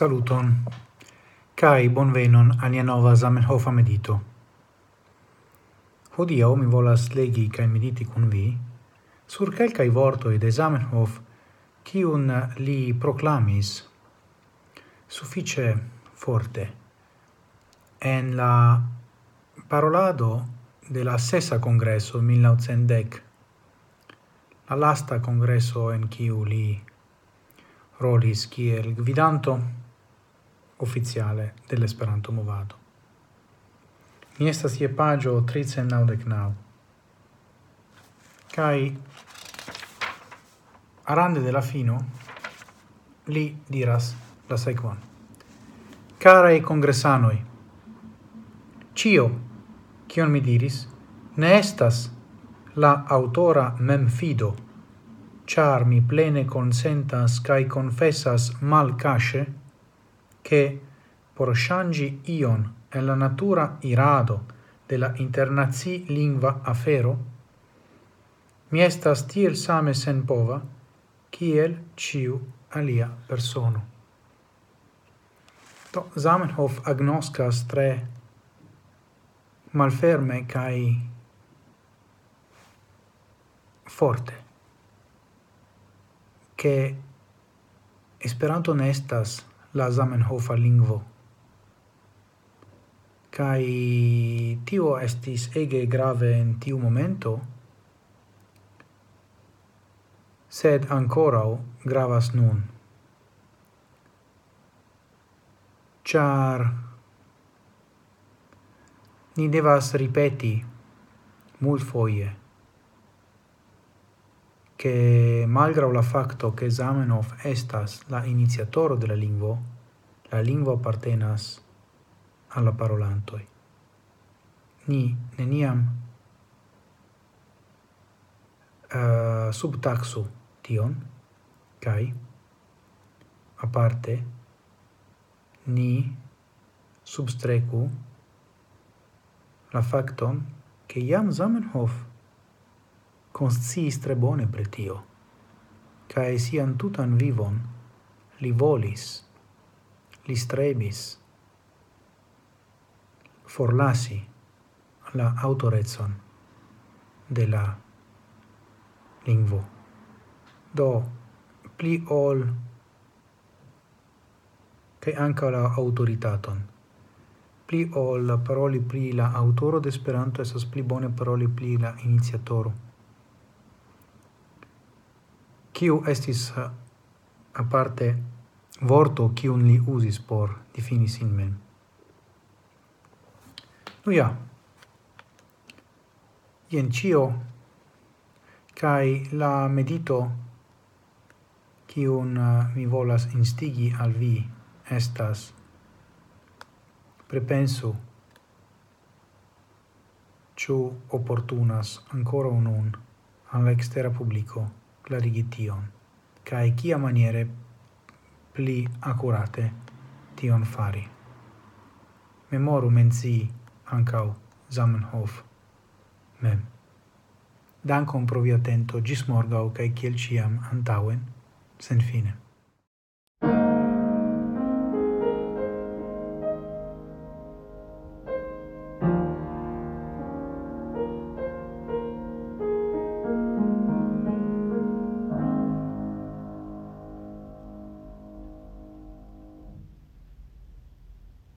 Saluton, Kai bonvenon ania nova Zamenhofa medito. Hodio mi volas legi kai mediti kun vi sur quelcae vortoi de Zamenhof kiun li proclamis suffice forte en la parolado de la sesa congresso 1910, la lasta congresso en kiu li rolis kiel gvidanto oficiale dell'Esperanto movado. Mi estas je paĝo 399. Kai arande de la fino li diras la sekvon. Carai congressanoi, cio, cion mi diris, ne estas la autora mem fido, char mi plene consentas cae confessas mal casce, che por shangi ion en la natura irado de la internazi lingua afero, mi estas tiel same senpova kiel ciu alia persono. To Zamenhof agnoscas tre malferme cae forte che Esperanto ne la Zamenhofa lingvo. Kai tio estis ege grave en tiu momento, sed ancorau gravas nun. Char ni devas ripeti multfoje che malgra la facto che Zamenhof estas la iniziatoro de la lingvo, la lingvo appartenas alla parolantoi. Ni neniam uh, subtaxu tion, kai aparte ni substrecu la facton che iam Zamenhof consciis tre bone pre tio, cae sian tutan vivon li volis, li strebis, forlasi la autorezon de la lingvo. Do, pli ol che anca la autoritaton. Pli ol paroli pli la autoro de Esperanto esas pli bone paroli pli la iniziatoro kiu estis eh, aparte vorto kiun li uzis por difini sin mem. Nu ja, jen cio, kai la medito kiun eh, mi volas instigi al vi estas prepensu ciu opportunas ancora unun al extera publico clarigi tion, cae cia maniere pli accurate tion fari. Memoru menzi ancau Zamenhof mem. Dankon pro via atento, gis morgau, cae ciel ciam antauen, sen fine.